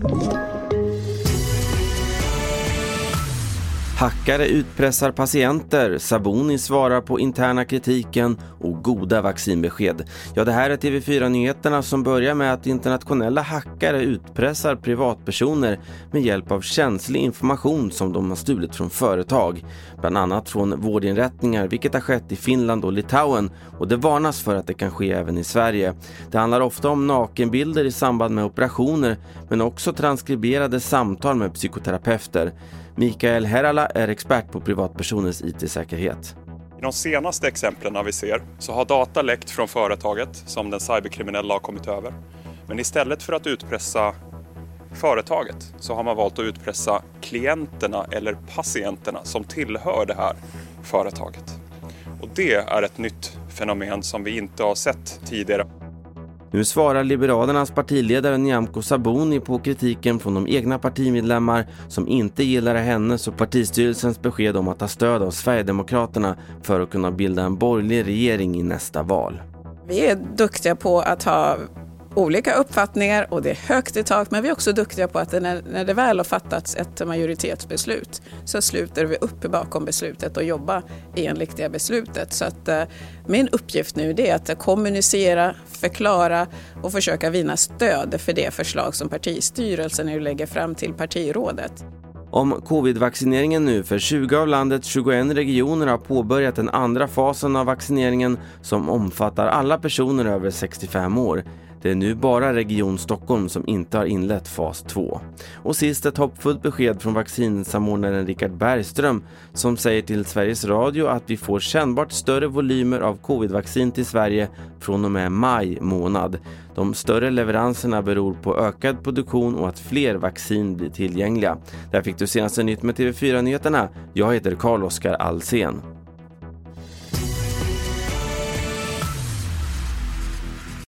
Thank you. Hackare utpressar patienter, Saboni svarar på interna kritiken och goda vaccinbesked. Ja, det här är TV4-nyheterna som börjar med att internationella hackare utpressar privatpersoner med hjälp av känslig information som de har stulit från företag. Bland annat från vårdinrättningar, vilket har skett i Finland och Litauen och det varnas för att det kan ske även i Sverige. Det handlar ofta om nakenbilder i samband med operationer men också transkriberade samtal med psykoterapeuter. Mikael Herala är expert på privatpersoners IT-säkerhet. I de senaste exemplen vi ser så har data läckt från företaget som den cyberkriminella har kommit över. Men istället för att utpressa företaget så har man valt att utpressa klienterna eller patienterna som tillhör det här företaget. Och det är ett nytt fenomen som vi inte har sett tidigare. Nu svarar Liberalernas partiledare Nyamko Sabuni på kritiken från de egna partimedlemmar som inte gillar hennes och partistyrelsens besked om att ta stöd av Sverigedemokraterna för att kunna bilda en borgerlig regering i nästa val. Vi är duktiga på att ha olika uppfattningar och det är högt i tak men vi är också duktiga på att när, när det väl har fattats ett majoritetsbeslut så sluter vi upp bakom beslutet och jobbar enligt det beslutet. Så att, eh, min uppgift nu är att kommunicera, förklara och försöka vinna stöd för det förslag som partistyrelsen nu lägger fram till partirådet. Om covid-vaccineringen nu för 20 av landets 21 regioner har påbörjat den andra fasen av vaccineringen som omfattar alla personer över 65 år. Det är nu bara Region Stockholm som inte har inlett fas 2. Och sist ett hoppfullt besked från vaccinsamordnaren Richard Bergström som säger till Sveriges Radio att vi får kännbart större volymer av covidvaccin till Sverige från och med maj månad. De större leveranserna beror på ökad produktion och att fler vaccin blir tillgängliga. Där fick du senaste nytt med TV4 Nyheterna. Jag heter Carl-Oskar Alsen.